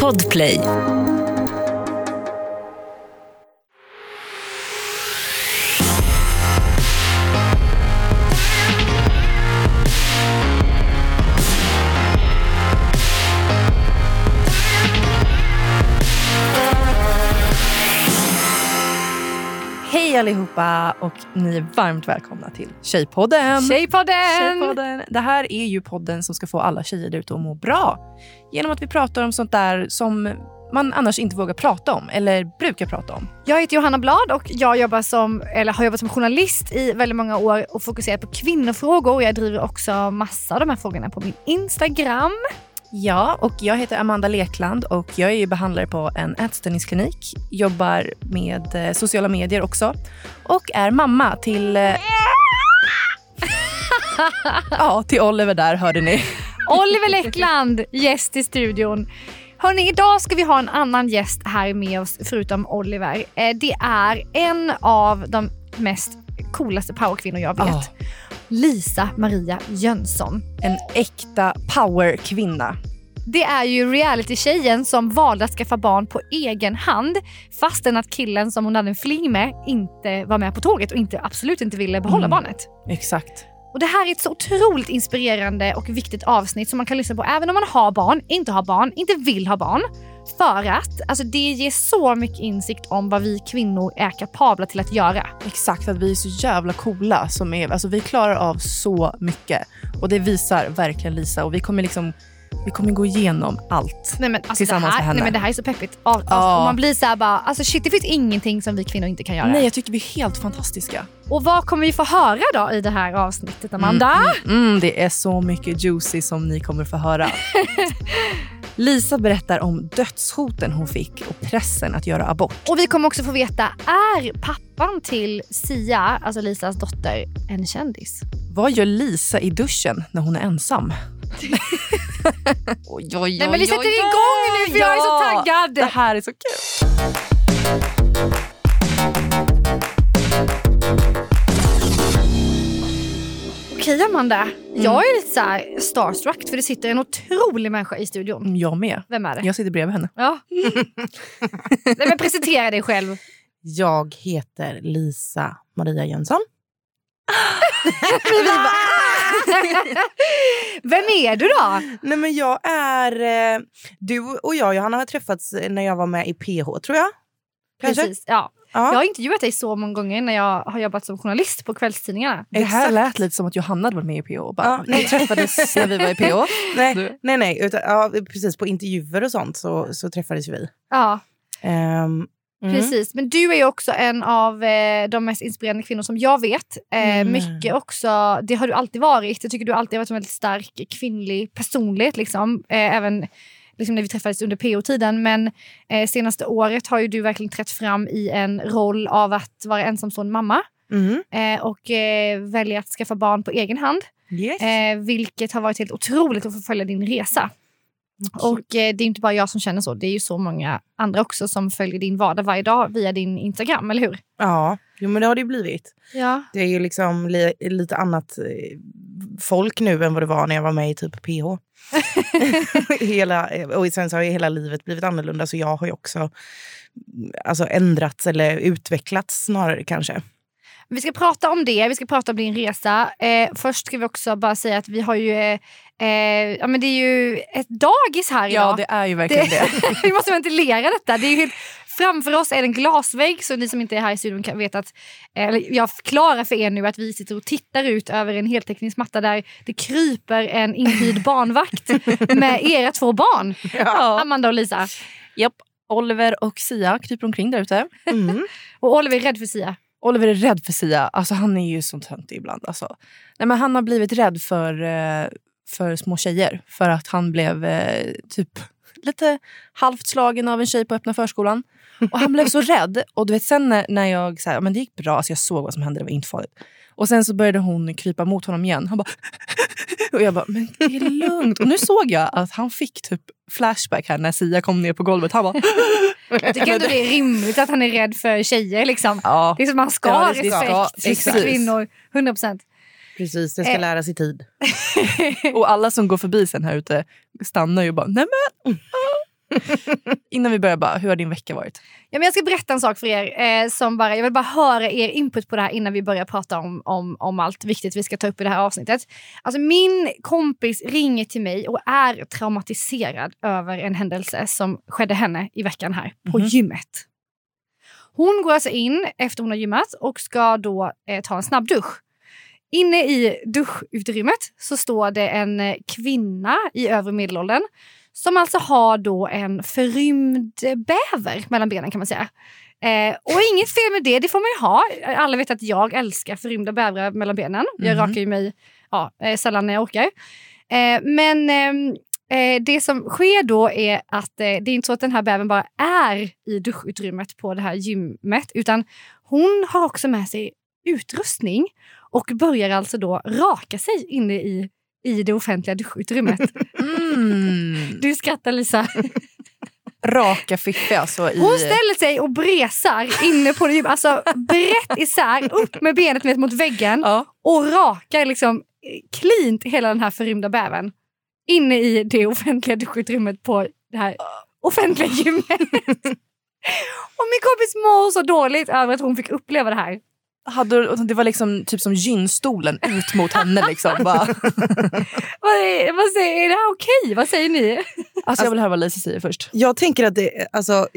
Podplay. Hej allihopa och ni är varmt välkomna till Tjejpodden. Tjejpodden! Tjejpodden. Det här är ju podden som ska få alla tjejer där ute att må bra. Genom att vi pratar om sånt där som man annars inte vågar prata om eller brukar prata om. Jag heter Johanna Blad och jag jobbar som, eller har jobbat som journalist i väldigt många år och fokuserat på kvinnofrågor. Jag driver också massa av de här frågorna på min Instagram. Ja, och jag heter Amanda Lekland och jag är behandlare på en ätstörningsklinik. Jobbar med eh, sociala medier också och är mamma till... Eh... ja, till Oliver där hörde ni. Oliver Leckland, gäst i studion. Hörrni, idag ska vi ha en annan gäst här med oss förutom Oliver. Eh, Det är en av de mest coolaste powerkvinnor jag vet. Ja. Lisa Maria Jönsson. En äkta powerkvinna. Det är ju reality-tjejen som valde att skaffa barn på egen hand fastän att killen som hon hade en fling med inte var med på tåget och inte, absolut inte ville behålla Mm. barnet. Exakt. Och Det här är ett så otroligt inspirerande och viktigt avsnitt som man kan lyssna på även om man har barn, inte har barn, inte vill ha barn. För att alltså, det ger så mycket insikt om vad vi kvinnor är kapabla till att göra. Exakt, att vi är så jävla coola. Som är, alltså vi klarar av så mycket. Och det visar verkligen Lisa. Och vi kommer liksom vi kommer gå igenom allt. Nej, men, alltså, det, Tillsammans här, med henne. nej, men det här är så peppigt. Av, Ja. man blir så här bara, alltså shit det finns ingenting som vi kvinnor inte kan göra. Nej, jag tycker vi är helt fantastiska. Och vad kommer vi få höra då i det här avsnittet Amanda? Mm, det är så mycket juicy som ni kommer få höra. Lisa berättar om dödshoten hon fick och pressen att göra abort. Och vi kommer också få veta, är pappan till Sia, alltså Lisas dotter, en kändis? Vad gör Lisa i duschen när hon är ensam? Oj, oj, oj, Nej men vi sätter igång nu för jag är så ja. taggad! Det här är så kul. Okej Amanda, jag är lite så starstruck för det sitter en otrolig människa i studion. Mm, Jag med. Vem är det? Jag sitter bredvid henne. Ja. Nej, men presentera dig själv. Jag heter Lisa Maria Jönsson. Vem är du då? Nej, men jag är... Eh, du och jag, Johanna, har träffats när jag var med i PH, tror jag. Kanske? Precis, ja. Ja. Jag har intervjuat dig så många gånger när jag har jobbat som journalist på kvällstidningarna. Det här Exakt. lät lite som att Johanna hade varit med i PH. Bara, Ja, Ni träffades när vi var i PH. Nej, Du- nej, nej utan, ja, precis. På intervjuer och sånt så, så träffades vi. Ja, Ehm, mm. precis. Men du är ju också en av eh, de mest inspirerande kvinnor som jag vet. Eh, Mm. Mycket också, det har du alltid varit. Jag tycker du alltid har varit en väldigt stark kvinnlig personlighet. Liksom. Eh, även liksom när vi träffades under PO-tiden. Men eh, senaste året har ju du verkligen trätt fram i en roll av att vara ensamstående mamma. Mm. Eh, och eh, välja att skaffa barn på egen hand. Yes. Eh, vilket har varit helt otroligt att få följa din resa. Och eh, det är inte bara jag som känner så. Det är ju så många andra också som följer din vardag varje dag via din Instagram, eller hur? Ja, jo, men det har det ju blivit. Ja. Det är ju liksom li, lite annat eh, folk nu än vad det var när jag var med i typ PH. hela, och sen så har ju hela livet blivit annorlunda så jag har ju också alltså, ändrats eller utvecklats snarare kanske. Vi ska prata om det, vi ska prata om din resa. Eh, först ska vi också bara säga att vi har ju... Eh, eh, ja, men det är ju ett dagis här idag. Ja, det är ju verkligen det. vi måste ventilera detta. Det är ju helt, framför oss är det en glasvägg så ni som inte är här i studion kan veta att... Eller jag förklarar för er nu att vi sitter och tittar ut över en heltäckningsmatta där det kryper en inhyrd barnvakt med era två barn. Ja. Amanda och Lisa. Japp. Oliver och Sia kryper omkring där ute. Mm. Och Oliver är rädd för Sia. Oliver är rädd för Sia. Alltså, han är ju så töntig ibland. Alltså. Nej, men han har blivit rädd för, eh, för små tjejer. För att han blev eh, typ lite halvt slagen av en tjej på öppna förskolan. Och Han blev så rädd. Och du vet, sen när, när jag, så här, men det gick bra, så jag såg vad som hände, det var inte farligt. Och sen så började hon krypa mot honom igen. Han bara... Och jag bara, men det är lugnt. Och nu såg jag att han fick typ flashback här när Sia kom ner på golvet. Han bara... Jag tycker ändå det är rimligt att han är rädd för tjejer. Liksom. Ja. Det är som man ska Ja, ha ska- respekt för exakt. kvinnor. 100 procent. Precis, det ska Eh. läras i tid. Och alla som går förbi sen här ute stannar ju och bara nej men. Innan vi börjar bara, hur har din vecka varit? Ja, men jag ska berätta en sak för er. Eh, som bara, jag vill bara höra er input på det här innan vi börjar prata om, om, om allt viktigt vi ska ta upp i det här avsnittet. Alltså, min kompis ringer till mig och är traumatiserad över en händelse som skedde henne i veckan här på Mhm. gymmet. Hon går alltså in efter hon har gymmat och ska då eh, ta en snabb dusch. Inne i duschutrymmet så står det en eh, kvinna i övre medelåldern som alltså har då en förrymd bäver mellan benen kan man säga. Eh, och inget fel med det, det får man ju ha. Alla vet att jag älskar förrymda bävrar mellan benen. Jag Mhm. rakar ju mig ja, eh, sällan när jag orkar. Eh, men ehm, eh, det som sker då är att eh, det är inte så att den här bävern bara är i duschutrymmet på det här gymmet utan hon har också med sig utrustning och börjar alltså då raka sig inne i, i det offentliga duschutrymmet. Mm. Du skrattar Lisa. Raka fiffi alltså. I... Hon ställer sig och bresar inne på det alltså brett isär, upp med benet vet, mot väggen Ja. och rakar liksom eh, cleant hela den här förrymda bävern inne i det offentliga duschutrymmet på det här offentliga gymmet. och min kompis mår så dåligt över att hon fick uppleva det här. Hade, det var liksom typ som gynstolen ut mot henne. Liksom. Vad är, vad säger, är det här okej? Vad säger ni? Alltså, jag vill höra vad Lisa säger först. Jag tänker att det, alltså,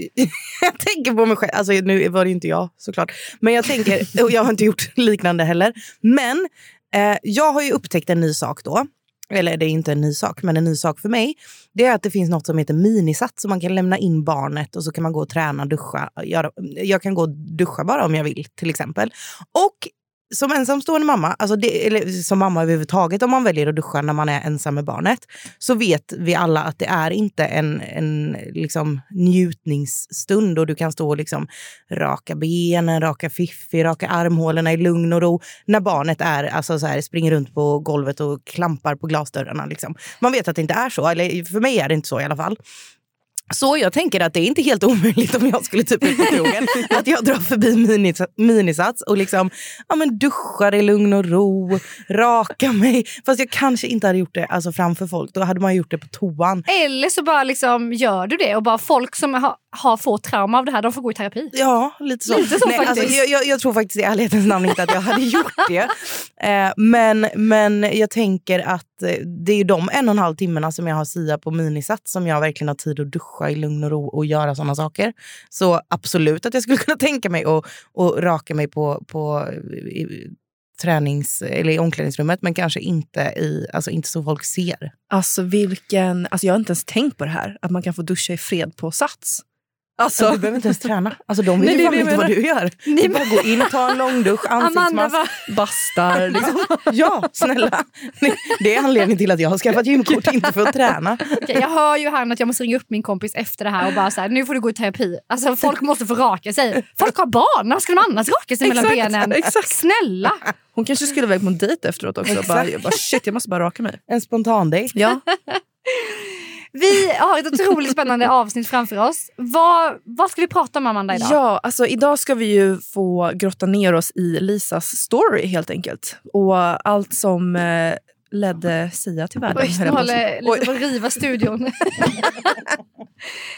jag tänker på mig själv. Alltså, nu var det inte jag såklart. Men jag tänker, och jag har inte gjort liknande heller. Men eh, jag har ju upptäckt en ny sak då. Eller det är inte en ny sak, men en ny sak för mig. Det är att det finns något som heter minisats. Så man kan lämna in barnet och så kan man gå och träna, duscha. Göra, jag kan gå och duscha bara om jag vill till exempel. Och som ensamstående mamma, alltså det, eller som mamma överhuvudtaget om man väljer att duscha när man är ensam med barnet, så vet vi alla att det är inte en, en liksom njutningsstund och du kan stå och liksom raka benen, raka fiffi, raka armhålorna i lugn och ro när barnet är, alltså så här, springer runt på golvet och klampar på glasdörrarna. Liksom. Man vet att det inte är så, eller för mig är det inte så i alla fall. Så jag tänker att det är inte helt omöjligt om jag skulle typ ut på krogen att jag drar förbi minis, minisats och liksom ja, men duschar i lugn och ro, rakar mig. Fast jag kanske inte hade gjort det alltså, framför folk. Då hade man gjort det på toan. Eller så bara liksom gör du det och bara folk som har, har fått trauma av det här de får gå i terapi. Ja, lite så. Lite så Nej, faktiskt. alltså, jag, jag, tror faktiskt i ärlighetens namn inte att jag hade gjort det. Eh, men, men jag tänker att Eh, det är ju de en och en halv timmarna som jag har sia på minisats som jag verkligen har tid att duscha i lugn och ro och göra såna saker. Så absolut att jag skulle kunna tänka mig att, att raka mig på, på eh, i, tränings eller i omklädningsrummet men kanske inte, i, alltså inte så folk ser. Alltså vilken... Alltså jag har inte ens tänkt på det här. Att man kan få duscha i fred på Sats. Så Alltså, du behöver inte ens träna. Alltså, de vet Nej, ju fan inte vad du gör. Ni Du bara gå in, ta en långdusch, Amanda ansiktsmask. var, bastar. Liksom. Ja, snälla. Det är anledningen till att jag har skaffat gymkort, inte för att träna. Okej, jag hör ju här att jag måste ringa upp min kompis efter det här och bara så här, nu får du gå i terapi. Alltså folk måste få raka sig. Folk har barn, när ska de annars raka sig mellan Exakt, benen? exakt. Snälla! Hon kanske skulle iväg på en dejt efteråt också. Exakt. Bara, jag bara, shit, jag måste bara raka mig. En spontan dejt. Ja. Vi har ett otroligt spännande avsnitt framför oss. Vad, vad ska vi prata om Amanda idag? Ja, alltså idag ska vi ju få grotta ner oss i Lisas story helt enkelt. Och allt som eh, ledde Sia till världen. Oj, nu håller lite på att riva studion.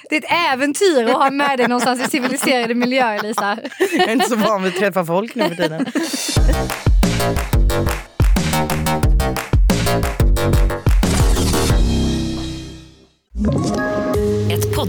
det är ett äventyr att ha med dig någonstans i civiliserade miljöer, Lisa. Jag är inte så van vid att träffa folk nu för tiden.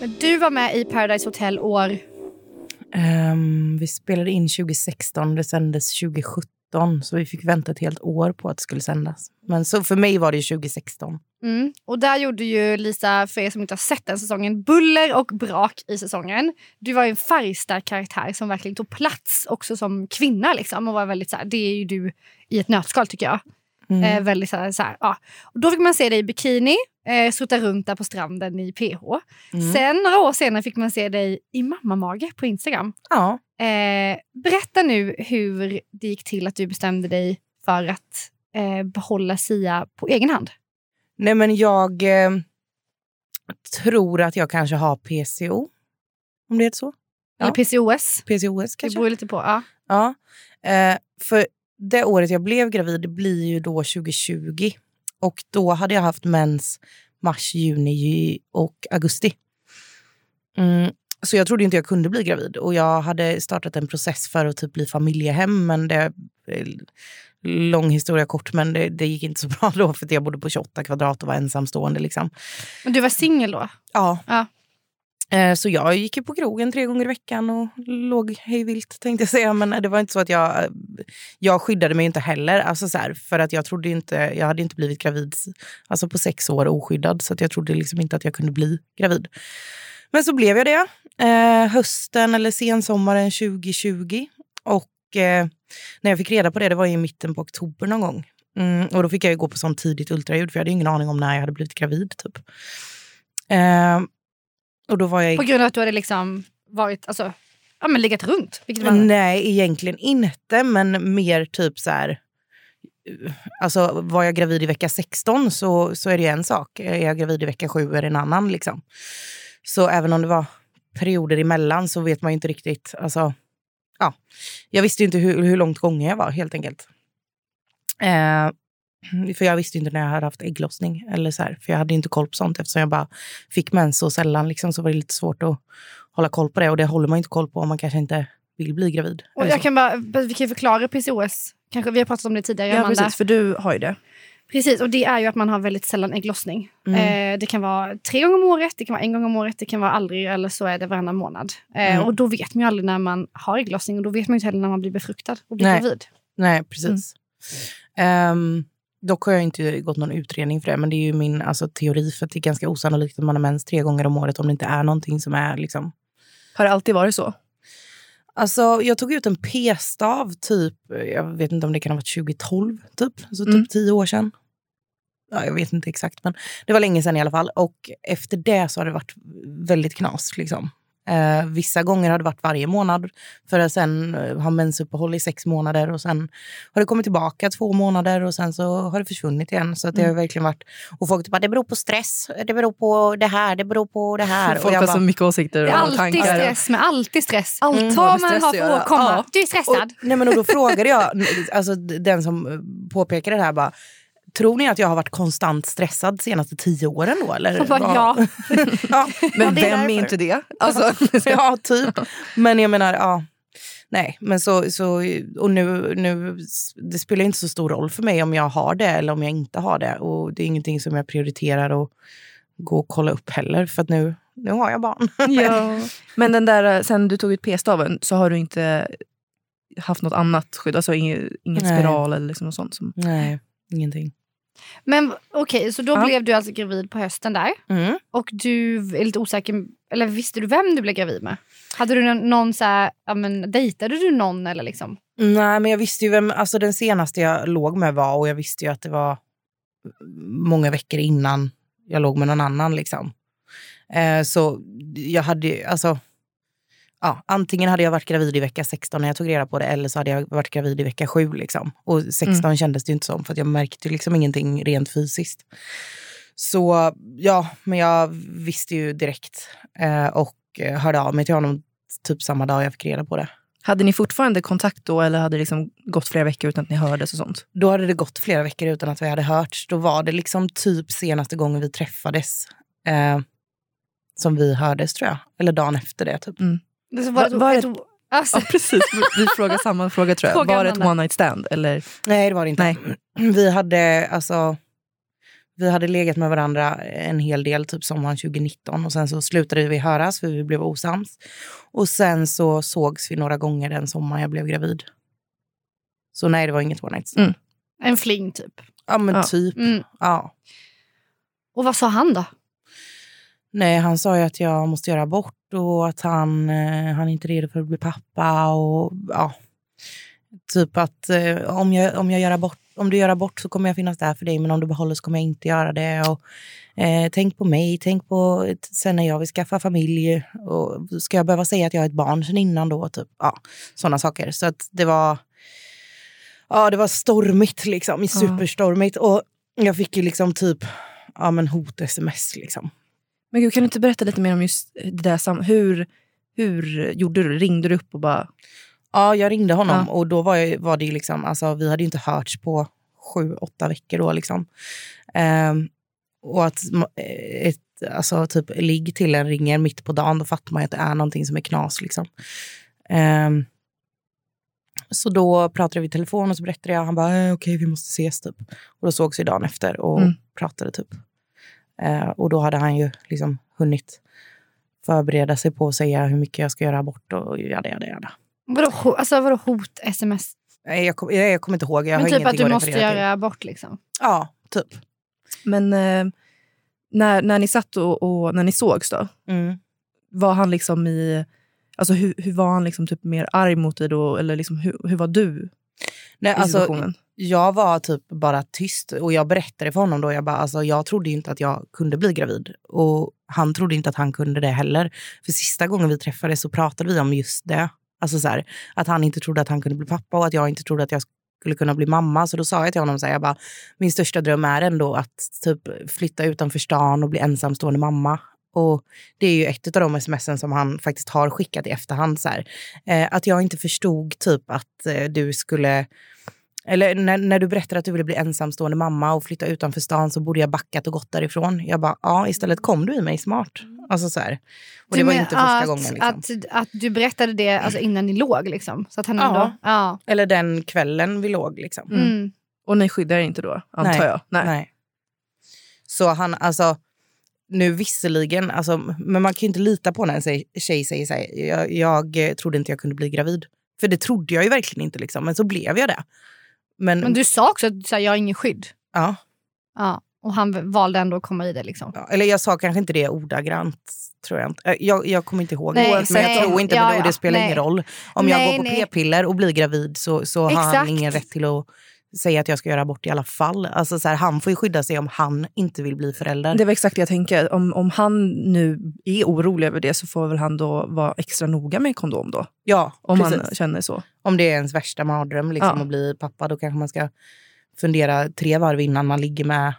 Men du var med i Paradise Hotel år... Ehm, vi spelade in 2016, det sändes 2017. 2017 så vi fick vänta ett helt år på att det skulle sändas. Men så för mig var det 2016. Mm. Och där gjorde ju Lisa, för er som inte har sett den säsongen, buller och brak i säsongen. Du var ju en färgstark karaktär som verkligen tog plats också som kvinna. Liksom, och var väldigt så här, det är ju du i ett nötskal tycker jag. Mm. Eh, väldigt så här, så här, ja. och då fick man se dig i bikini, eh, strutta runt där på stranden i PH. Mm. Sen några år senare fick man se dig i mammamage på Instagram. Ja. Eh, berätta nu hur det gick till att du bestämde dig för att eh, behålla Sia på egen hand. Nej men jag eh, tror att jag kanske har PCO. Om det heter så. Ja. Eller PCOS. PCOS Det kanske. beror lite på. Ja. Ja. Eh, för det året jag blev gravid blir ju då 2020. Och då hade jag haft mens mars, juni ju- och augusti. Mm. Så jag trodde inte jag kunde bli gravid. Och jag hade startat en process för att typ bli familjehem. Men det, eh, lång historia kort, men det, det gick inte så bra då. För att jag bodde på 28 kvadrat och var ensamstående. Liksom. Men du var singel då? Ja. Ja. Eh, så jag gick ju på krogen tre gånger i veckan och låg hejvilt tänkte jag säga. Men eh, det var inte så att jag... Eh, jag skyddade mig inte heller. Alltså så här, för att jag trodde inte... Jag hade inte blivit gravid alltså på sex år oskyddad. Så att jag trodde liksom inte att jag kunde bli gravid. Men så blev jag det. Eh, hösten eller sensommaren 2020. Och eh, när jag fick reda på det, det var i mitten på oktober någon gång. Mm, och då fick jag ju gå på sånt tidigt ultraljud för jag hade ingen aning om när jag hade blivit gravid. Typ. Eh, och då var jag På grund av att du hade liksom varit, alltså, ja, men legat runt? Nej, egentligen inte. Men mer typ så här... Alltså, var jag gravid i vecka 16 så, så är det en sak. Är jag gravid i vecka 7 är det en annan. Liksom. Så även om det var perioder emellan så vet man ju inte riktigt. Alltså, ja. Jag visste ju inte hur, hur långt gången jag var helt enkelt. Eh, för jag visste ju inte när jag hade haft ägglossning. Eller så här, för jag hade inte koll på sånt eftersom jag bara fick mens så sällan. Liksom, så var det lite svårt att hålla koll på det. Och det håller man inte koll på om man kanske inte vill bli gravid. och jag kan bara, vi kan förklara PCOS. Kanske, vi har pratat om det tidigare, Ja, Amanda. precis, för du har ju det. Precis, och det är ju att man har väldigt sällan ägglossning. Mm. Eh, det kan vara tre gånger om året, det kan vara en gång om året, det kan vara aldrig eller så är det varannan månad. Eh, Mm. Och då vet man ju aldrig när man har ägglossning och då vet man ju inte heller när man blir befruktad och blir Nej. gravid. Nej, precis. Ehm, dock har jag inte gått någon utredning för det. Men det är ju min alltså, teori. För att det är ganska osannolikt att man har mens tre gånger om året om det inte är någonting som är liksom... Har det alltid varit så? Alltså, jag tog ut en p-stav typ, jag vet inte om det kan ha varit 2012, typ. Alltså typ Mm. tio år sedan. Ja, jag vet inte exakt, men det var länge sedan i alla fall. Och efter det så har det varit väldigt knas. Liksom. Eh, vissa gånger har det varit varje månad för att sen eh, ha mensuppehåll i sex månader och sen har det kommit tillbaka två månader och sen så har det försvunnit igen. Så att det har verkligen varit... Och folk typ bara, det beror på stress, det beror på det här, det beror på det här. och Folk jag har bara, så mycket åsikter och alltid tankar. stress med alltid stress. Allt Mm. Vad man har för åkomma. Ja. Du är stressad. Och, nej men och då frågade jag, alltså den som påpekade det här bara, tror ni att jag har varit konstant stressad de senaste tio åren då? Eller? Bara, ja. ja. Men ja, är vem är inte det? Alltså, ja, typ. Men jag menar, ja. Nej, men så, så och nu, nu, det spelar inte så stor roll för mig om jag har det eller om jag inte har det. Och det är ingenting som jag prioriterar att gå och kolla upp heller. För att nu, nu har jag barn. ja. Men den där, sen du tog ut p-staven så har du inte haft något annat skydd? Alltså ingen, ingen spiral eller liksom något sånt? Som... Nej, ingenting. Men okej, så då Ja. blev du alltså gravid på hösten där. Mm. Och du är lite osäker, eller visste du vem du blev gravid med? Hade du någon, någon så här, ja men dejtade du någon eller liksom? Nej, men jag visste ju vem alltså den senaste jag låg med var och jag visste ju att det var många veckor innan jag låg med någon annan. Liksom. Eh, så jag hade ju- alltså, ja, antingen hade jag varit gravid i vecka 16 när jag tog reda på det eller så hade jag varit gravid i vecka 7. Liksom. Och 16 kändes det ju inte som för att jag märkte liksom ingenting rent fysiskt. Så ja, men jag visste ju direkt eh, och eh, hörde av mig till honom typ samma dag jag fick reda på det. Hade ni fortfarande kontakt då eller hade det liksom gått flera veckor utan att ni hördes och sånt? Då hade det gått flera veckor utan att vi hade hörts. Då var det liksom typ senaste gången vi träffades eh, som vi hördes tror jag. Eller dagen efter det typ. Det så Va- det- var ett- alltså, Ja, precis. Vi frågar samma fråga tror jag. Fråga var det ett one night stand? Eller? Nej det var det inte. Nej. Vi hade alltså vi hade legat med varandra en hel del, typ sommaren 2019. Och sen så slutade vi höras för vi blev osams. Och sen så sågs vi några gånger den sommaren jag blev gravid. Så nej, det var inget one night stand. Mm. En fling typ. Ja, men Ja. typ. Mm. Ja. Och vad sa han då? Nej, han sa ju att jag måste göra abort och att han, eh, han är inte redo för att bli pappa. Och, ja. Typ att eh, om, jag, om, jag gör abort, om du gör abort så kommer jag finnas där för dig men om du behåller så kommer jag inte göra det. Och, eh, tänk på mig, tänk på sen när jag vill skaffa familj. Och, ska jag behöva säga att jag är ett barn sen innan då? Typ. Ja, sådana saker. Så att det var, ja, det var stormigt, liksom, superstormigt. Och jag fick ju liksom typ ja, men hot-sms. Liksom. Men gud, kan du inte berätta lite mer om just det där hur, hur gjorde du? Ringde du upp och bara... Ja, jag ringde honom Ja. och då var, jag, var det liksom, alltså, vi hade inte hörts på sju, åtta veckor då. Liksom. Ehm, och att ett alltså, typ, ligg till en ringer mitt på dagen, då fattar man ju att det är någonting som är knas. Liksom. Ehm, så då pratade vi i telefon och så berättade jag. Han bara, eh, okej vi måste ses typ. Och då sågs vi dagen efter och Mm. pratade typ. Eh, och då hade han ju liksom hunnit förbereda sig på att säga hur mycket jag ska göra abort och jada jada jada. Vadå, alltså, vadå hot, sms? Nej, jag, kom, jag, jag kommer inte ihåg. Jag Men har typ att du måste göra abort liksom. Till. Ja, typ. Men eh, när, när ni satt och, och när ni sågs då? Mm. Var han liksom i... Alltså hur, hur var han liksom typ mer arg mot dig då? Eller liksom hur, hur var du Nej, i alltså, situationen? jag var typ bara tyst och jag berättade för honom då. Jag, bara, alltså, jag trodde inte att jag kunde bli gravid och han trodde inte att han kunde det heller. För sista gången vi träffades så pratade vi om just det. Alltså så här, att han inte trodde att han kunde bli pappa och att jag inte trodde att jag skulle kunna bli mamma. Så då sa jag till honom så här, jag bara, min största dröm är ändå att typ flytta utanför stan och bli ensamstående mamma. Och det är ju ett av de smsen som han faktiskt har skickat i efterhand. Så här. Eh, att jag inte förstod typ att eh, du skulle eller när, när du berättade att du ville bli ensamstående mamma och flytta utanför stan så borde jag backat och gått därifrån. Jag bara, ja istället kom du i mig smart. Alltså så här. Och det Du var inte första att, gången. Liksom. Att, att du berättade det alltså, innan ni låg liksom? Så att han Ja. ändå... Ja. Eller den kvällen vi låg. Liksom. Mm. Och ni skyddar inte då, antar Nej. jag? Nej. Så han, alltså, nu visserligen, alltså, men man kan ju inte lita på när en tjej- säger så här, jag, jag eh, trodde inte jag kunde bli gravid. För det trodde jag ju verkligen inte, liksom. men så blev jag det. Men, Men du sa också att så här, jag har ingen skydd. ja, Ja. Och han valde ändå att komma i det liksom. ja, eller jag sa kanske inte det ordagrant, tror jag inte. Eh, Jag, jag kommer inte ihåg. Nej, men jag nej, tror inte, ja, det, och det spelar nej. ingen roll. Om Nej, jag går på p-piller och blir gravid så, så har han ingen rätt till att säga att jag ska göra abort i alla fall. Alltså, så här, han får ju skydda sig om han inte vill bli förälder. Det var exakt det jag tänker. Om, om han nu är orolig över det så får väl han då vara extra noga med kondom då? ja, Om precis. han känner så. Om det är ens värsta mardröm liksom, Ja. att bli pappa, då kanske man ska fundera tre varv innan man ligger med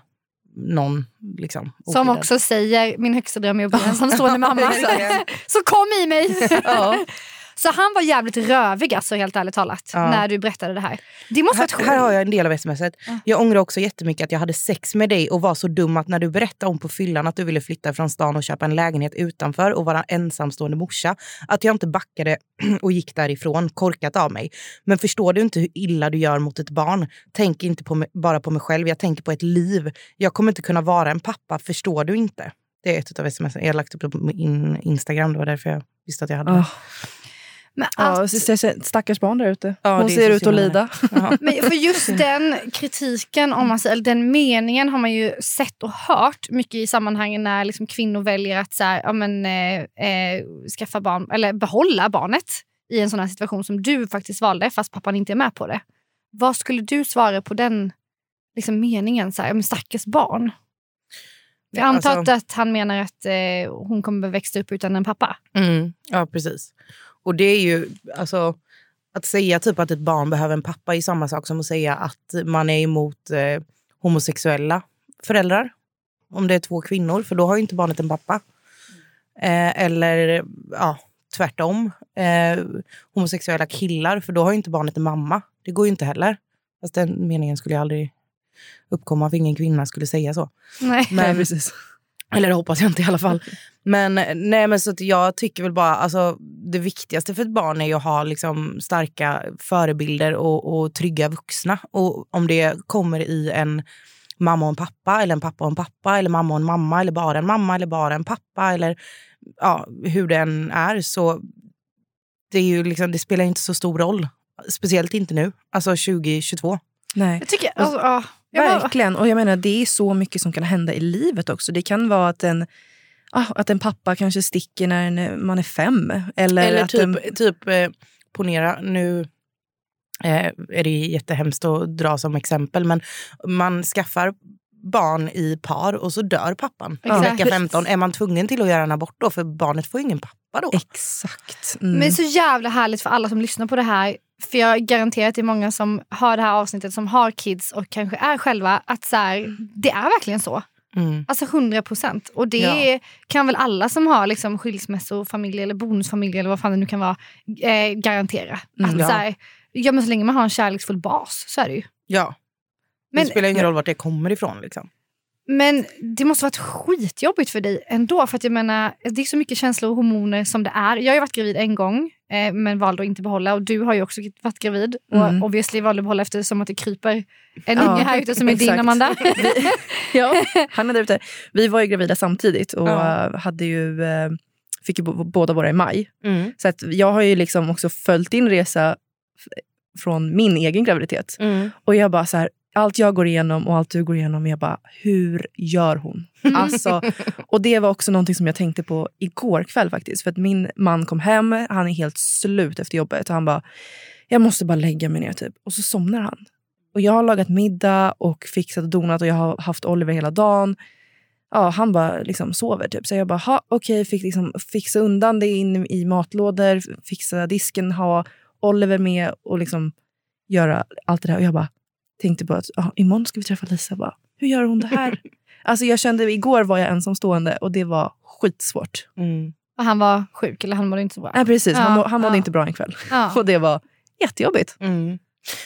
någon. Liksom, Som också säger min högsta dröm är att bli ensamstående mamma. Verkligen. Så kom i mig! Ja. Så han var jävligt rövig alltså, helt ärligt talat. Ja. När du berättade det här. Det måste Här, här har jag en del av smset. Ja. Jag ångrar också jättemycket att jag hade sex med dig och var så dum att när du berättade om på fyllan att du ville flytta från stan och köpa en lägenhet utanför och vara ensamstående morsa, att jag inte backade och gick därifrån, korkat av mig. Men förstår du inte hur illa du gör mot ett barn? Tänk inte på mig, bara på mig själv, jag tänker på ett liv. Jag kommer inte kunna vara en pappa, förstår du inte? Det är ett av sms. Jag har lagt upp det på min Instagram, det var därför jag visste att jag hade det. Oh. Men, Ja, att, så- så- stackars barn där ute. Ja, Hon ser ut att lida. Ja. men för just den kritiken, om man säger, eller den meningen har man ju sett och hört mycket i sammanhangen när liksom kvinnor väljer att så här, ja, men, eh, eh, skaffa barn, eller behålla barnet i en sån här situation som du faktiskt valde fast pappan inte är med på det. Vad skulle du svara på den liksom, meningen? Så här, ja, men stackars barn. Jag antar Alltså- att han menar att eh, hon kommer växa upp utan en pappa. Mm, ja, precis. Och det är ju, alltså, att säga typ att ett barn behöver en pappa är samma sak som att säga att man är emot eh, homosexuella föräldrar. Om det är två kvinnor, för då har ju inte barnet en pappa. Eh, eller ja, tvärtom. Eh, homosexuella killar, för då har ju inte barnet en mamma. Det går ju inte heller. Fast den meningen skulle ju aldrig uppkomma, för ingen kvinna skulle säga så. Nej. Nej, precis. Eller det hoppas jag inte i alla fall. Men, nej, men så att jag tycker väl bara, alltså, det viktigaste för ett barn är ju att ha liksom, starka förebilder och, och trygga vuxna. Och om det kommer i en mamma och en pappa, eller en pappa och en pappa, eller mamma och en mamma, eller bara en mamma, eller bara en pappa, eller ja, hur den är, så det, är ju liksom, det spelar inte så stor roll. Speciellt inte nu, alltså 2022. Nej. Jag tycker, alltså, ja. Verkligen. Och jag menar, det är så mycket som kan hända i livet också. Det kan vara att en, ah, att en pappa kanske sticker när en, man är fem. Eller, Eller att typ, en, typ eh, ponera, nu eh, är det jättehemskt att dra som exempel, men man skaffar barn i par och så dör pappan i Exakt. vecka 15. Är man tvungen till att göra en abort då? För barnet får ju ingen pappa då. Exakt. Mm. Men så jävla härligt för alla som lyssnar på det här. För jag garanterar att det är många som hör det här avsnittet som har kids och kanske är själva. Att så här, det är verkligen så. Mm. Alltså 100 procent. Och det Ja. kan väl alla som har liksom skilsmässofamilj eller bonusfamilj eller vad fan det nu kan vara eh, garantera. Mm. att, Ja. så, här, ja, men så länge man har en kärleksfull bas så är det ju. Ja. Men- det spelar ingen roll vart det kommer ifrån. Liksom. Men det måste varit skitjobbigt för dig ändå. För att jag menar, det är så mycket känslor och hormoner som det är. Jag har ju varit gravid en gång eh, men valde att inte behålla. Och du har ju också varit gravid. Mm. Och obviously valde att behålla eftersom att det kryper en Ja, unge här ute som är din exakt. Amanda. ja, han är där ute. Vi var ju gravida samtidigt och Ja. hade ju, eh, fick ju båda våra i maj. Mm. Så att jag har ju liksom också följt din resa från min egen graviditet. Mm. Och jag bara så här, allt jag går igenom och allt du går igenom, jag bara, hur gör hon? Alltså, och det var också någonting som jag tänkte på igår kväll faktiskt. För att min man kom hem, han är helt slut efter jobbet. Och han bara, jag måste bara lägga mig ner typ. Och så somnar han. Och jag har lagat middag och fixat och donat och jag har haft Oliver hela dagen. Ja, han bara liksom sover typ. Så jag bara, ha, okej, fick liksom fixa undan det in i matlådor, fixa disken, ha Oliver med och liksom göra allt det där. Och jag bara tänkte på att ah, imorgon ska vi träffa Lisa. Bara, Hur gör hon det här? alltså jag kände, igår var jag ensamstående och det var skitsvårt. Mm. Och han var sjuk eller han mådde inte så bra. Nej, precis, han, Ja, må, han mådde ja. inte bra en kväll. Ja. Och det var jättejobbigt. Mm.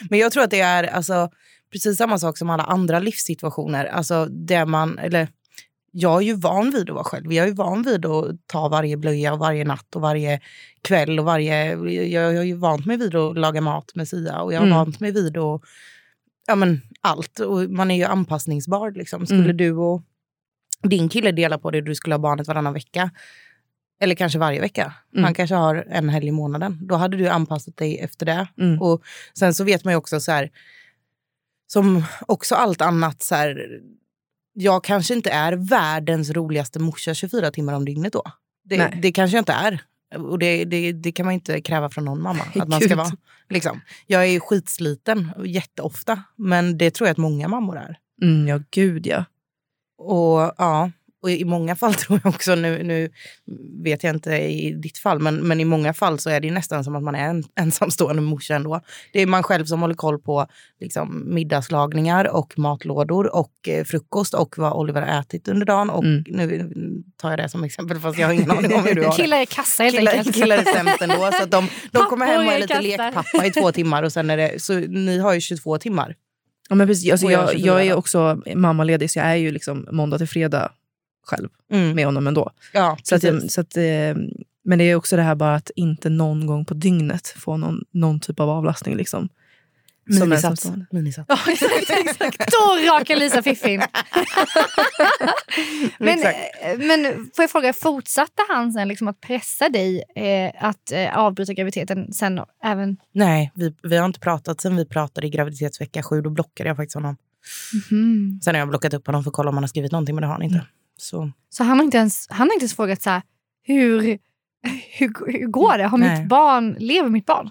Men jag tror att det är alltså, precis samma sak som alla andra livssituationer. Alltså, det man, eller, jag är ju van vid att vara själv. Jag är ju van vid att ta varje blöja och varje natt och varje kväll. och varje, Jag, jag har ju vant mig vid att laga mat med Sia och jag har Mm. vant mig vid att, ja, men, allt. Och man är ju anpassningsbar. Liksom. Skulle Mm. du och din kille dela på det du skulle ha barnet varannan vecka eller kanske varje vecka. Mm. Han kanske har en helg i månaden. Då hade du anpassat dig efter det. Mm. Och sen så vet man ju också så här, som också allt annat så här, jag kanske inte är världens roligaste morsa 24 timmar om dygnet då. Det, det kanske jag inte är. Och det, det, det kan man inte kräva från någon mamma. Att man ska vara. Liksom. Jag är skitsliten jätteofta, men det tror jag att många mammor är. Mm, ja, gud ja. Och ja, och i många fall tror jag också, nu, nu vet jag inte i ditt fall, men, men i många fall så är det ju nästan som att man är en ensamstående morsa ändå. Det är man själv som håller koll på liksom, middagslagningar och matlådor och eh, frukost och vad Oliver har ätit under dagen. Och Mm. nu tar jag det som exempel fast jag har ingen aning om hur du har det. Killar är kassa helt Killar, enkelt. killar är sämst ändå. Så att de, de kommer hem och är lite lekpappa i två timmar. Och sen är det, så ni har ju 22 timmar. ja men precis, alltså, jag jag, är jag är 24. också mammaledig så jag är ju liksom måndag till fredag själv Mm. med honom ändå. Ja, Så att, precis. så att, eh, men det är också det här bara att inte någon gång på dygnet få någon, någon typ av avlastning. Liksom. Som Minisats. Minisats. Ja, exakt, exakt. Då rakar Lisa fiffin. men, eh, men får jag fråga, fortsatte han sen liksom att pressa dig eh, att eh, avbryta graviditeten sen även? Nej, vi, vi har inte pratat sen vi pratade i graviditetsvecka sju. Då blockade jag faktiskt honom. Mhm. Sen har jag blockat upp honom för att kolla om han har skrivit någonting, men det har han inte. Mm. Så, Så han har inte ens, han har inte ens frågat så här, hur, hur, hur går det? Har Nej. mitt barn, lever mitt barn?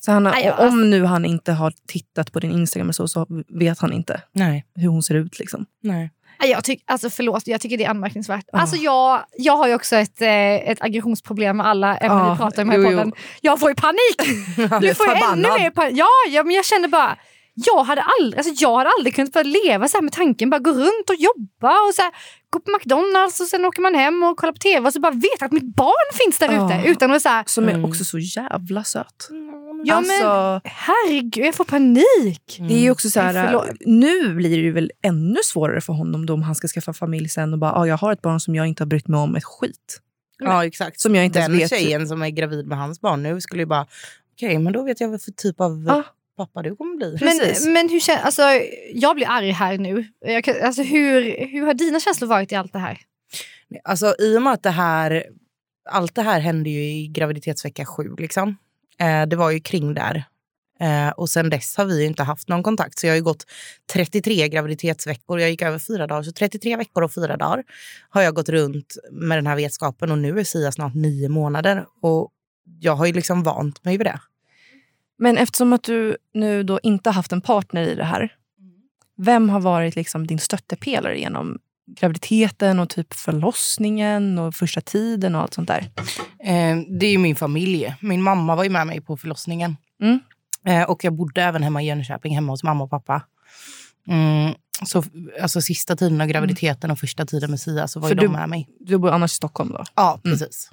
Så han, har- Aj, och om nu han inte har tittat på din Instagram så, så vet han inte nej. hur hon ser ut. Liksom. nej. Nej, Jag tyck, alltså förlåt, jag tycker det är anmärkningsvärt. Ja. Alltså jag, jag har ju också ett, eh, ett aggressionsproblem med alla ämnen Ja, vi pratar om i den här jo, jo. podden. Jag får ju panik! Är får ju ännu mer panik. Ja, ja, men jag känner bara... Jag hade, aldrig, alltså jag hade aldrig kunnat få leva så här med tanken. Bara gå runt och jobba och så här, gå på McDonalds och sen åker man hem och kollar på tv och så bara veta att mitt barn finns där ute. Utan att så här, Som är Mm. också så jävla söt. ja alltså, men herregud jag får panik. Det är ju också så här, nu blir det ju väl ännu svårare för honom då om han ska skaffa familj sen och bara, ah, jag har ett barn som jag inte har brytt mig om ett skit. Ja, exakt. Som jag inte Den ens vet. tjejen som är gravid med hans barn nu skulle ju bara... Okej, men då vet jag vad för typ av Ja. Pappa du kommer bli. Precis. Men, men hur känns, alltså, jag blir arg här nu. Kan- alltså, hur, hur har dina känslor varit i allt det här? Alltså, I och med att det här... Allt det här hände ju i graviditetsvecka sju. Liksom. Eh, det var ju kring där. Eh, och sen dess har vi inte haft någon kontakt. Så jag har ju gått 33 graviditetsveckor. Jag gick över fyra dagar. Så 33 veckor och fyra dagar har jag gått runt med den här vetskapen. Och nu är Sia snart nio månader. Och jag har ju liksom vant mig vid det. Men eftersom att du nu då inte har haft en partner i det här. Vem har varit liksom din stöttepelare genom graviditeten och typ förlossningen och första tiden och allt sånt där? Eh, det är ju min familj. Min mamma var ju med mig på förlossningen. Mm. Eh, och jag bodde även hemma i Jönköping, hemma hos mamma och pappa. Mm, så alltså sista tiden av graviditeten och första tiden med Sia så var För ju de du- med mig. Du bor annars i Stockholm då? Ja, precis.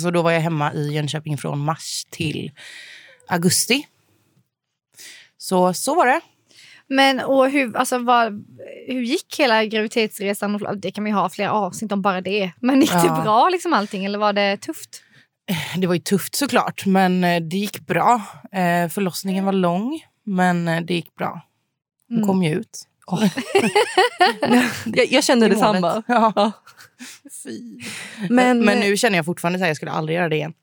Så då var jag hemma i Jönköping från mars till augusti. Så, så var det. Men och hur, alltså, vad, hur gick hela graviditetsresan? Det kan ju ha flera avsnitt om bara det. Men gick det Ja. bra liksom allting eller var det tufft? Det var ju tufft såklart, men eh, det gick bra. Eh, förlossningen var lång, men eh, det gick bra. Hon Mm. kom ju ut. Jag, jag kände detsamma. Ja. Men, Men nu känner jag fortfarande att jag skulle aldrig göra det igen.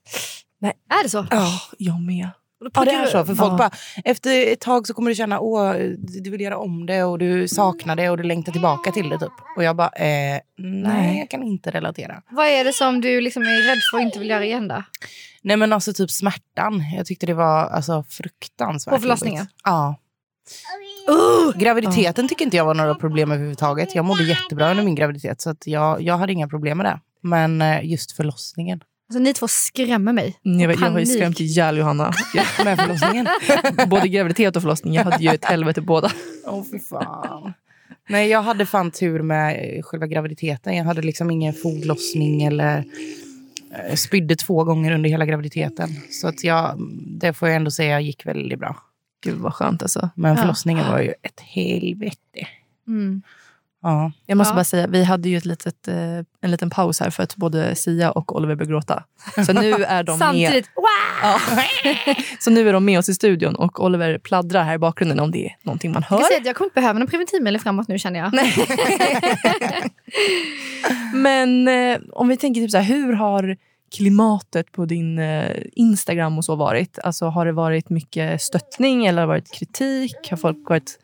Är det så? Ja, jag med. Ja, det är så. För folk Ja. bara, efter ett tag så kommer du känna åh, du vill göra om det och du saknar det och du längtar tillbaka till det. Typ. Och jag bara, eh, nej, jag kan inte relatera. Vad är det som du liksom är rädd för och inte vill göra igen då? Nej men alltså typ smärtan. Jag tyckte det var alltså, fruktansvärt På förlossningen? Ja. Graviditeten tycker inte jag var några problem överhuvudtaget. Jag mådde jättebra under min graviditet så att jag, jag hade inga problem med det. Men eh, just förlossningen. Alltså, ni två skrämmer mig. Jag, vet, jag har ju skrämt ihjäl Johanna. Jag, Med förlossningen? både graviditet och förlossning. Jag hade ju ett helvete båda. Åh fy fan. Nej jag hade fan tur med eh, själva graviditeten. Jag hade liksom ingen foglossning eller eh, spydde två gånger under hela graviditeten. Så att jag, det får jag ändå säga gick väldigt bra. Gud vad skönt alltså. Men Ja. förlossningen var ju ett helvete. Mm. Ja. Jag måste Ja. bara säga, vi hade ju ett litet, eh, en liten paus här för att både Sia och Oliver började gråta. Så nu är de med. Samtidigt, wow! Ja. Så nu är de med oss i studion och Oliver pladdrar här i bakgrunden om det är någonting man Jag, hör. kan säga jag kommer inte behöva någon preventivmedel framåt nu känner jag. Men eh, om vi tänker typ så här, hur har klimatet på din eh, Instagram och så varit? Alltså har det varit mycket stöttning eller har det varit kritik? Har folk varit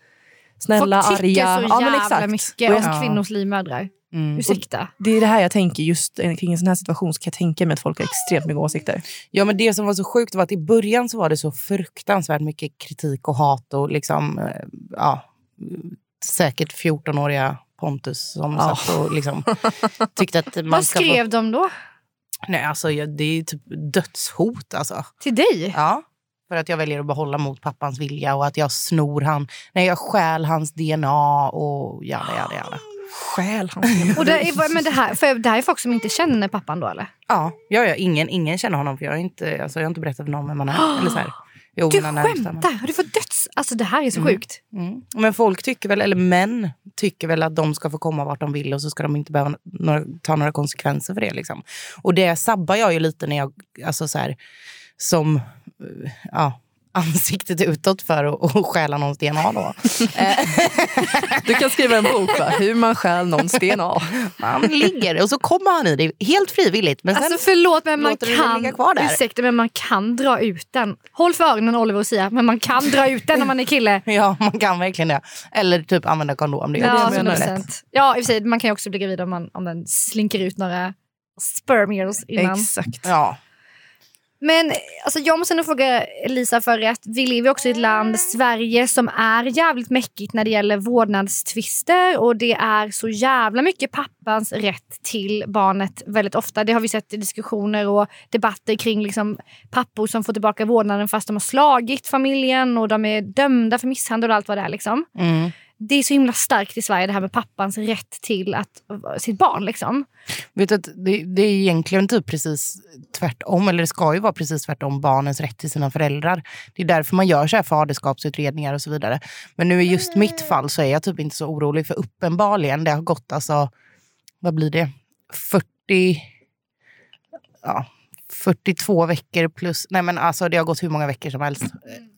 snälla, Folk tycker arga? så ja, men jävla exakt. mycket Och om Ja. kvinnors livmödrar. Mm. Ursäkta. det är det här jag tänker, just kring en sån här situation så kan jag tänka mig att folk har extremt mycket åsikter. Ja, men det som var så sjukt var att i början så var det så fruktansvärt mycket kritik och hat och liksom, eh, ja, säkert 14-åriga Pontus som Ja. satt och liksom tyckte att man Vad ska få- skrev de då? Nej, alltså ja, det är typ dödshot alltså. Till dig? Ja. För att jag väljer att behålla mot pappans vilja och att jag snor han, nej jag stjäl hans DNA och jada jada jada. Stjäl hans Och det, är, men det, här, för det här är folk som inte känner pappan då eller? Ja, ja, ja ingen, ingen känner honom för jag har inte, alltså, jag har inte berättat för någon vem han är. Eller så här. Jo, Du skämtar? Har du fått döds... Alltså det här är så Mm. sjukt. Mm. Men folk tycker väl, eller män tycker väl att de ska få komma vart de vill och så ska de inte behöva några, ta några konsekvenser för det. Liksom. Och det sabbar jag ju lite när jag, alltså så här, som ja, ansiktet utåt för att att stjäla någons DNA då. Du kan skriva en bok, va? hur man stjäl någons DNA. Han ligger och så kommer han i det helt frivilligt. Men sen, Alltså förlåt men man kan, ursäkta men man kan dra ut den. Håll för öronen Oliver och Sia, men man kan dra ut den när man är kille. ja, man kan verkligen det. Eller typ använda kondom. Det Ja, det som är 100%. lätt. Ja, i och för sig, man kan ju också bli gravid om, man, om den slinker ut några spermiers innan. Exakt. Ja. Men alltså, jag måste nog fråga Lisa för att vi lever också i ett land, Sverige, som är jävligt mäckigt när det gäller vårdnadstvister och det är så jävla mycket pappans rätt till barnet väldigt ofta. Det har vi sett i diskussioner och debatter kring liksom, pappor som får tillbaka vårdnaden fast de har slagit familjen och de är dömda för misshandel och allt vad det är. Liksom. Mm. Det är så himla starkt i Sverige det här med pappans rätt till att, sitt barn. Liksom. Vet att det, det är egentligen typ precis tvärtom, eller det ska ju vara precis tvärtom, barnens rätt till sina föräldrar. Det är därför man gör så här faderskapsutredningar och så vidare. Men nu i just mitt fall så är jag typ inte så orolig, för uppenbarligen, det har gått alltså, vad blir det, 40, ja, 42 veckor plus, nej men alltså det har gått hur många veckor som helst.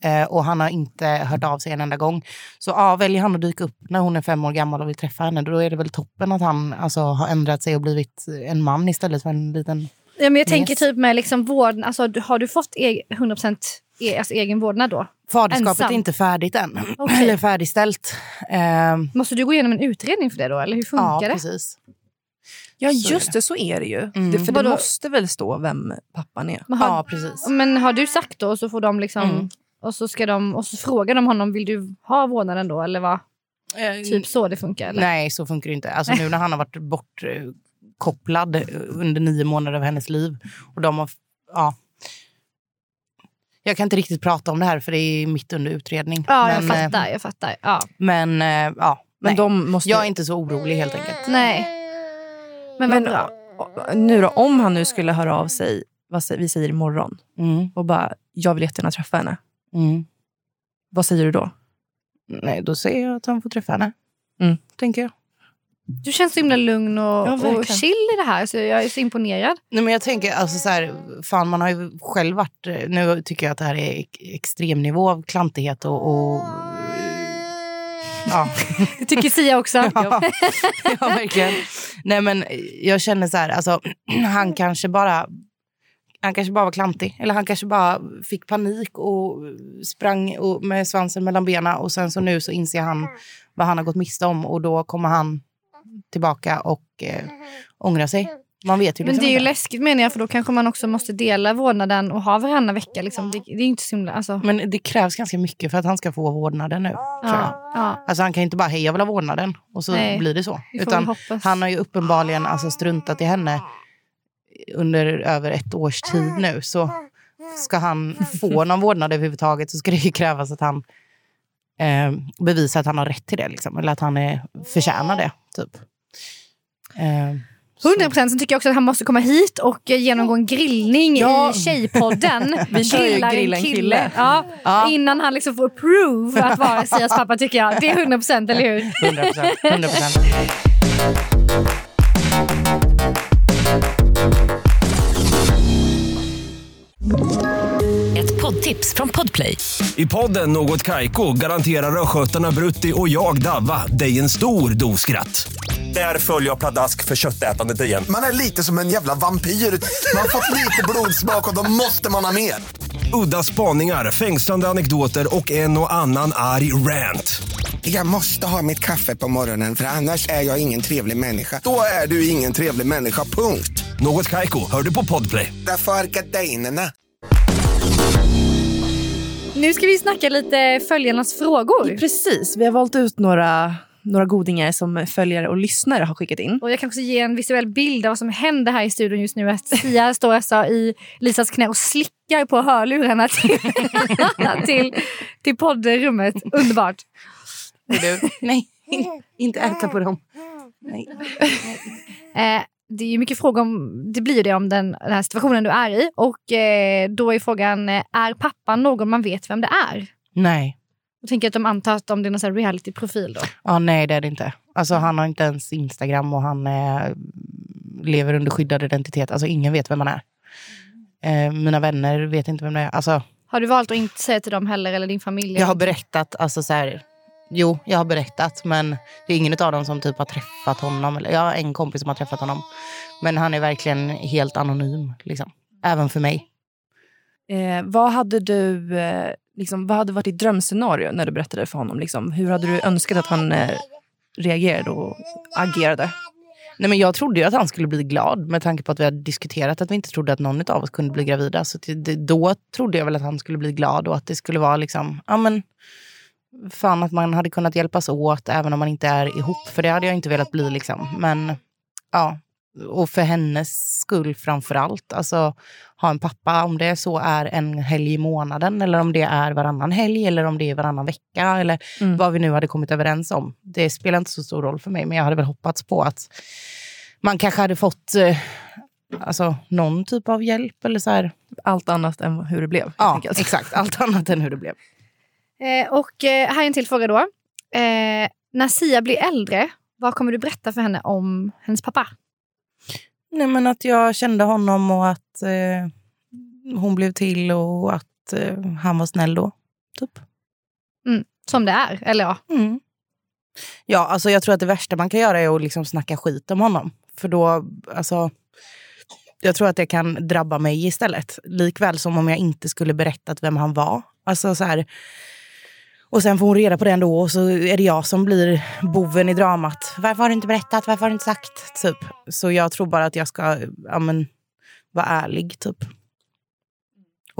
Eh, och han har inte hört av sig en enda gång. Så ja, väljer han att dyka upp när hon är fem år gammal och vill träffa henne, då är det väl toppen att han alltså, har ändrat sig och blivit en man istället för en liten... Ja, men jag tänker Yes. typ med liksom vård, alltså, har du fått e- 100% e- alltså, egen vårdnad då? Faderskapet Ensam? är inte färdigt än. Okej. Eller färdigställt. Ehm, Måste du gå igenom en utredning för det då? Eller hur funkar ja, det? precis. Ja, Så just det. Så är det ju. Mm. Det, för det måste väl stå vem pappan är? Men har, Ja, precis. men har du sagt då och så får de liksom... Mm. Och så, ska de, och så frågar de honom, vill du ha vårdnaden då? Eller vad? Typ så det funkar? Eller? Nej, så funkar det inte. Alltså nu när han har varit bortkopplad under nio månader av hennes liv. Och de har, ja. Jag kan inte riktigt prata om det här för det är mitt under utredning. Ja, jag men, eh, fattar. Jag fattar. Ja. Men eh, ja, Men nej. de måste... jag är inte så orolig helt enkelt. Nej. Men Men bra. nu då, om han nu skulle höra av sig, vad vi säger imorgon, Mm, och bara, jag vill jättegärna träffa henne. mm. Vad säger du då? Nej, då säger jag att han får träffa henne. Mm. Tänker jag. Du känns så himla lugn och, Ja, och chill i det här. Så jag är så imponerad. Nej, men jag tänker, alltså så här, fan man har ju själv varit, nu tycker jag att det här är ex- extremnivå av klantighet och, och ja. Det tycker Sia också. Ja, ja, verkligen. Nej, men jag känner så här, alltså, han kanske bara han kanske bara var klantig. Eller han kanske bara fick panik och sprang och, med svansen mellan benen. Och sen så nu så inser han vad han har gått miste om. Och då kommer han tillbaka och eh, ångra sig. Man vet ju Men liksom det är ju läskigt menar jag för då kanske man också måste dela vårdnaden och ha varannan vecka. Liksom. Det, det är inte så himla... Alltså. Men det krävs ganska mycket för att han ska få vårdnaden nu. Ja, ja. Alltså han kan ju inte bara hej jag vill ha vårdnaden och så Nej, blir det så. Utan han har ju uppenbarligen alltså struntat i henne under över ett års tid nu. Så ska han få någon vårdnad överhuvudtaget så ska det ju krävas att han eh, bevisar att han har rätt till det. Liksom. Eller att han är, förtjänar det. Typ. Eh, 100 procent. Sen tycker jag också att han måste komma hit och genomgå en grillning Ja. i Tjejpodden. Vi kör ju Grillar grilla en kille. Ja, Ja. Innan han liksom får approve att vara Sias pappa tycker jag. Det är 100 procent, eller hur? 100 procent. 100 procent. Ett poddtips från Podplay. I podden Något Kaiko garanterar östgötarna Brutti och jag, Davva, dig en stor dos skratt. Där följer jag pladask för köttätandet igen. Man är lite som en jävla vampyr. Man har fått lite blodsmak och då måste man ha mer. Udda spaningar, fängslande anekdoter och en och annan arg rant. Jag måste ha mitt kaffe på morgonen för annars är jag ingen trevlig människa. Då är du ingen trevlig människa, punkt. Något Kaiko, hör du på Podplay. Därför är gardinerna. Nu ska vi snacka lite följarnas frågor. Precis, vi har valt ut några, några godingar som följare och lyssnare har skickat in. Och jag kan också ge en visuell bild av vad som händer här i studion just nu. Att Sia står alltså i Lisas knä och slickar på hörlurarna till, till, till poddrummet. Underbart. Du? Nej, inte äta på dem. Nej. Eh, det är ju mycket frågor om, det blir ju det om den, den här situationen du är i. Och eh, då är frågan, eh, är pappan någon man vet vem det är? Nej. Jag tänker att de antar att om det är någon reality-profil då. Ja, nej, det är det inte. Alltså, han har inte ens Instagram och han eh, lever under skyddad identitet. Alltså, ingen vet vem han är. Eh, mina vänner vet inte vem det är. Alltså, Har du valt att inte säga till dem heller eller din familj? jag har berättat, alltså så här, jo, jag har berättat, men det är ingen av dem som typ har träffat honom. Eller, jag har en kompis som har träffat honom. Men han är verkligen helt anonym, liksom. Även för mig. Eh, vad hade du eh, liksom, vad hade varit ditt drömscenario när du berättade för honom? Liksom? Hur hade du önskat att han eh, reagerade och agerade? Nej, men jag trodde ju att han skulle bli glad med tanke på att vi hade diskuterat att vi inte trodde att någon av oss kunde bli gravida. Så alltså, till- det, då trodde jag väl att han skulle bli glad och att det skulle vara liksom, ja men fan att man hade kunnat hjälpas åt även om man inte är ihop. För det hade jag inte velat bli liksom. Men ja, och för hennes skull framför allt. Alltså ha en pappa, om det så är en helg i månaden eller om det är varannan helg eller om det är varannan vecka eller Mm. vad vi nu hade kommit överens om. Det spelar inte så stor roll för mig, men jag hade väl hoppats på att man kanske hade fått eh, alltså, någon typ av hjälp. Eller så här. Allt annat än hur det blev. Ja, enkelt. exakt. Allt annat än hur det blev. Eh, och eh, här är en till fråga då. Eh, när Sia blir äldre, vad kommer du berätta för henne om hennes pappa? Nej, men att jag kände honom och att eh, hon blev till och att eh, han var snäll då. Typ. Som det är, eller ja. Mm. Ja, alltså jag tror att det värsta man kan göra är att liksom snacka skit om honom. För då, alltså... Jag tror att det kan drabba mig istället. Likväl som om jag inte skulle berättat vem han var. Alltså så här, och sen får hon reda på det ändå och så är det jag som blir boven i dramat. Varför har du inte berättat? Varför har du inte sagt? Typ. Så jag tror bara att jag ska ja, men, vara ärlig. Typ.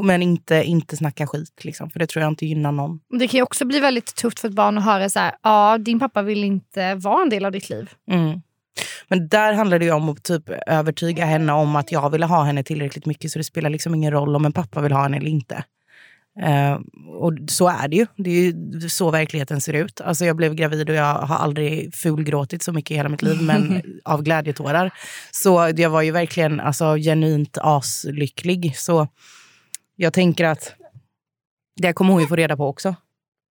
Men inte, inte snacka skit, liksom, för det tror jag inte gynnar någon. Det kan ju också bli väldigt tufft för ett barn att höra så här, ja din pappa vill inte vara en del av ditt liv. Mm. Men där handlar det om att typ övertyga henne om att jag ville ha henne tillräckligt mycket så det spelar liksom ingen roll om en pappa vill ha henne eller inte. Eh, och så är det ju. Det är ju så verkligheten ser ut. Alltså jag blev gravid och jag har aldrig fulgråtit så mycket i hela mitt liv, men av glädjetårar. Så jag var ju verkligen alltså, genuint aslycklig. Så jag tänker att det kommer hon ju få reda på också.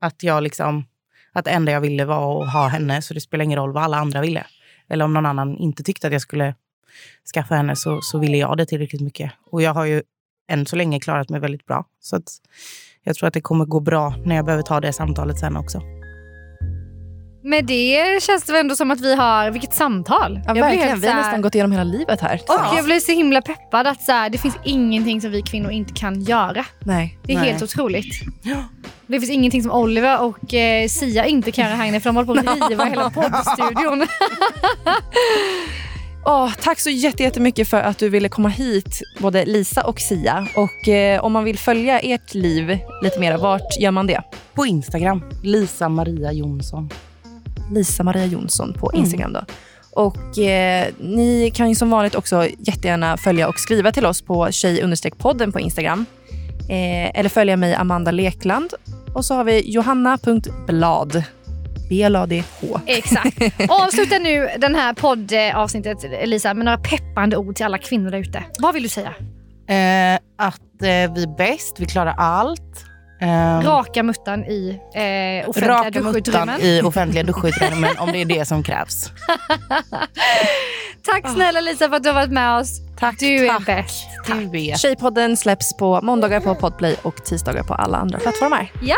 Att jag liksom, att det enda jag ville var att ha henne, så det spelar ingen roll vad alla andra ville. Eller om någon annan inte tyckte att jag skulle skaffa henne så, så ville jag det tillräckligt mycket. Och jag har ju än så länge klarat mig väldigt bra. Så att jag tror att det kommer gå bra när jag behöver ta det samtalet sen också. Med det känns det väl ändå som att vi har, vilket samtal. Ja, Jag verkligen. helt Vi har här- nästan gått igenom hela livet här. Och jag blir så himla peppad att så här, det finns ingenting som vi kvinnor inte kan göra. Nej. Det är Nej. helt otroligt. Det finns ingenting som Oliver och eh, Sia inte kan göra här inne för de håller på att riva hela poddstudion. Åh, tack så jätte- jättemycket för att du ville komma hit, både Lisa och Sia. Och eh, om man vill följa ert liv lite mer, vart gör man det? På Instagram, Lisa Maria Jonsson. Lisa Maria Jonsson på Instagram. Då. Och eh, Ni kan ju som vanligt också jättegärna följa och skriva till oss på tjej-podden på Instagram. Eh, eller följa mig, Amanda Lekland. Och så har vi johanna.blad. B-L-A-D-H. Exakt. Avsluta nu den här poddavsnittet Lisa med några peppande ord till alla kvinnor där ute. Vad vill du säga? Eh, att eh, vi är bäst, vi klarar allt. Eh, Raka muttan i eh, offentliga raka muttan duschutrymmen. i offentliga duschutrymmen om det är det som krävs. Tack snälla Lisa för att du har varit med oss. Tack, Du är tack. bäst. Du vet. Tjejpodden släpps på måndagar på Podplay och tisdagar på alla andra plattformar. Ja!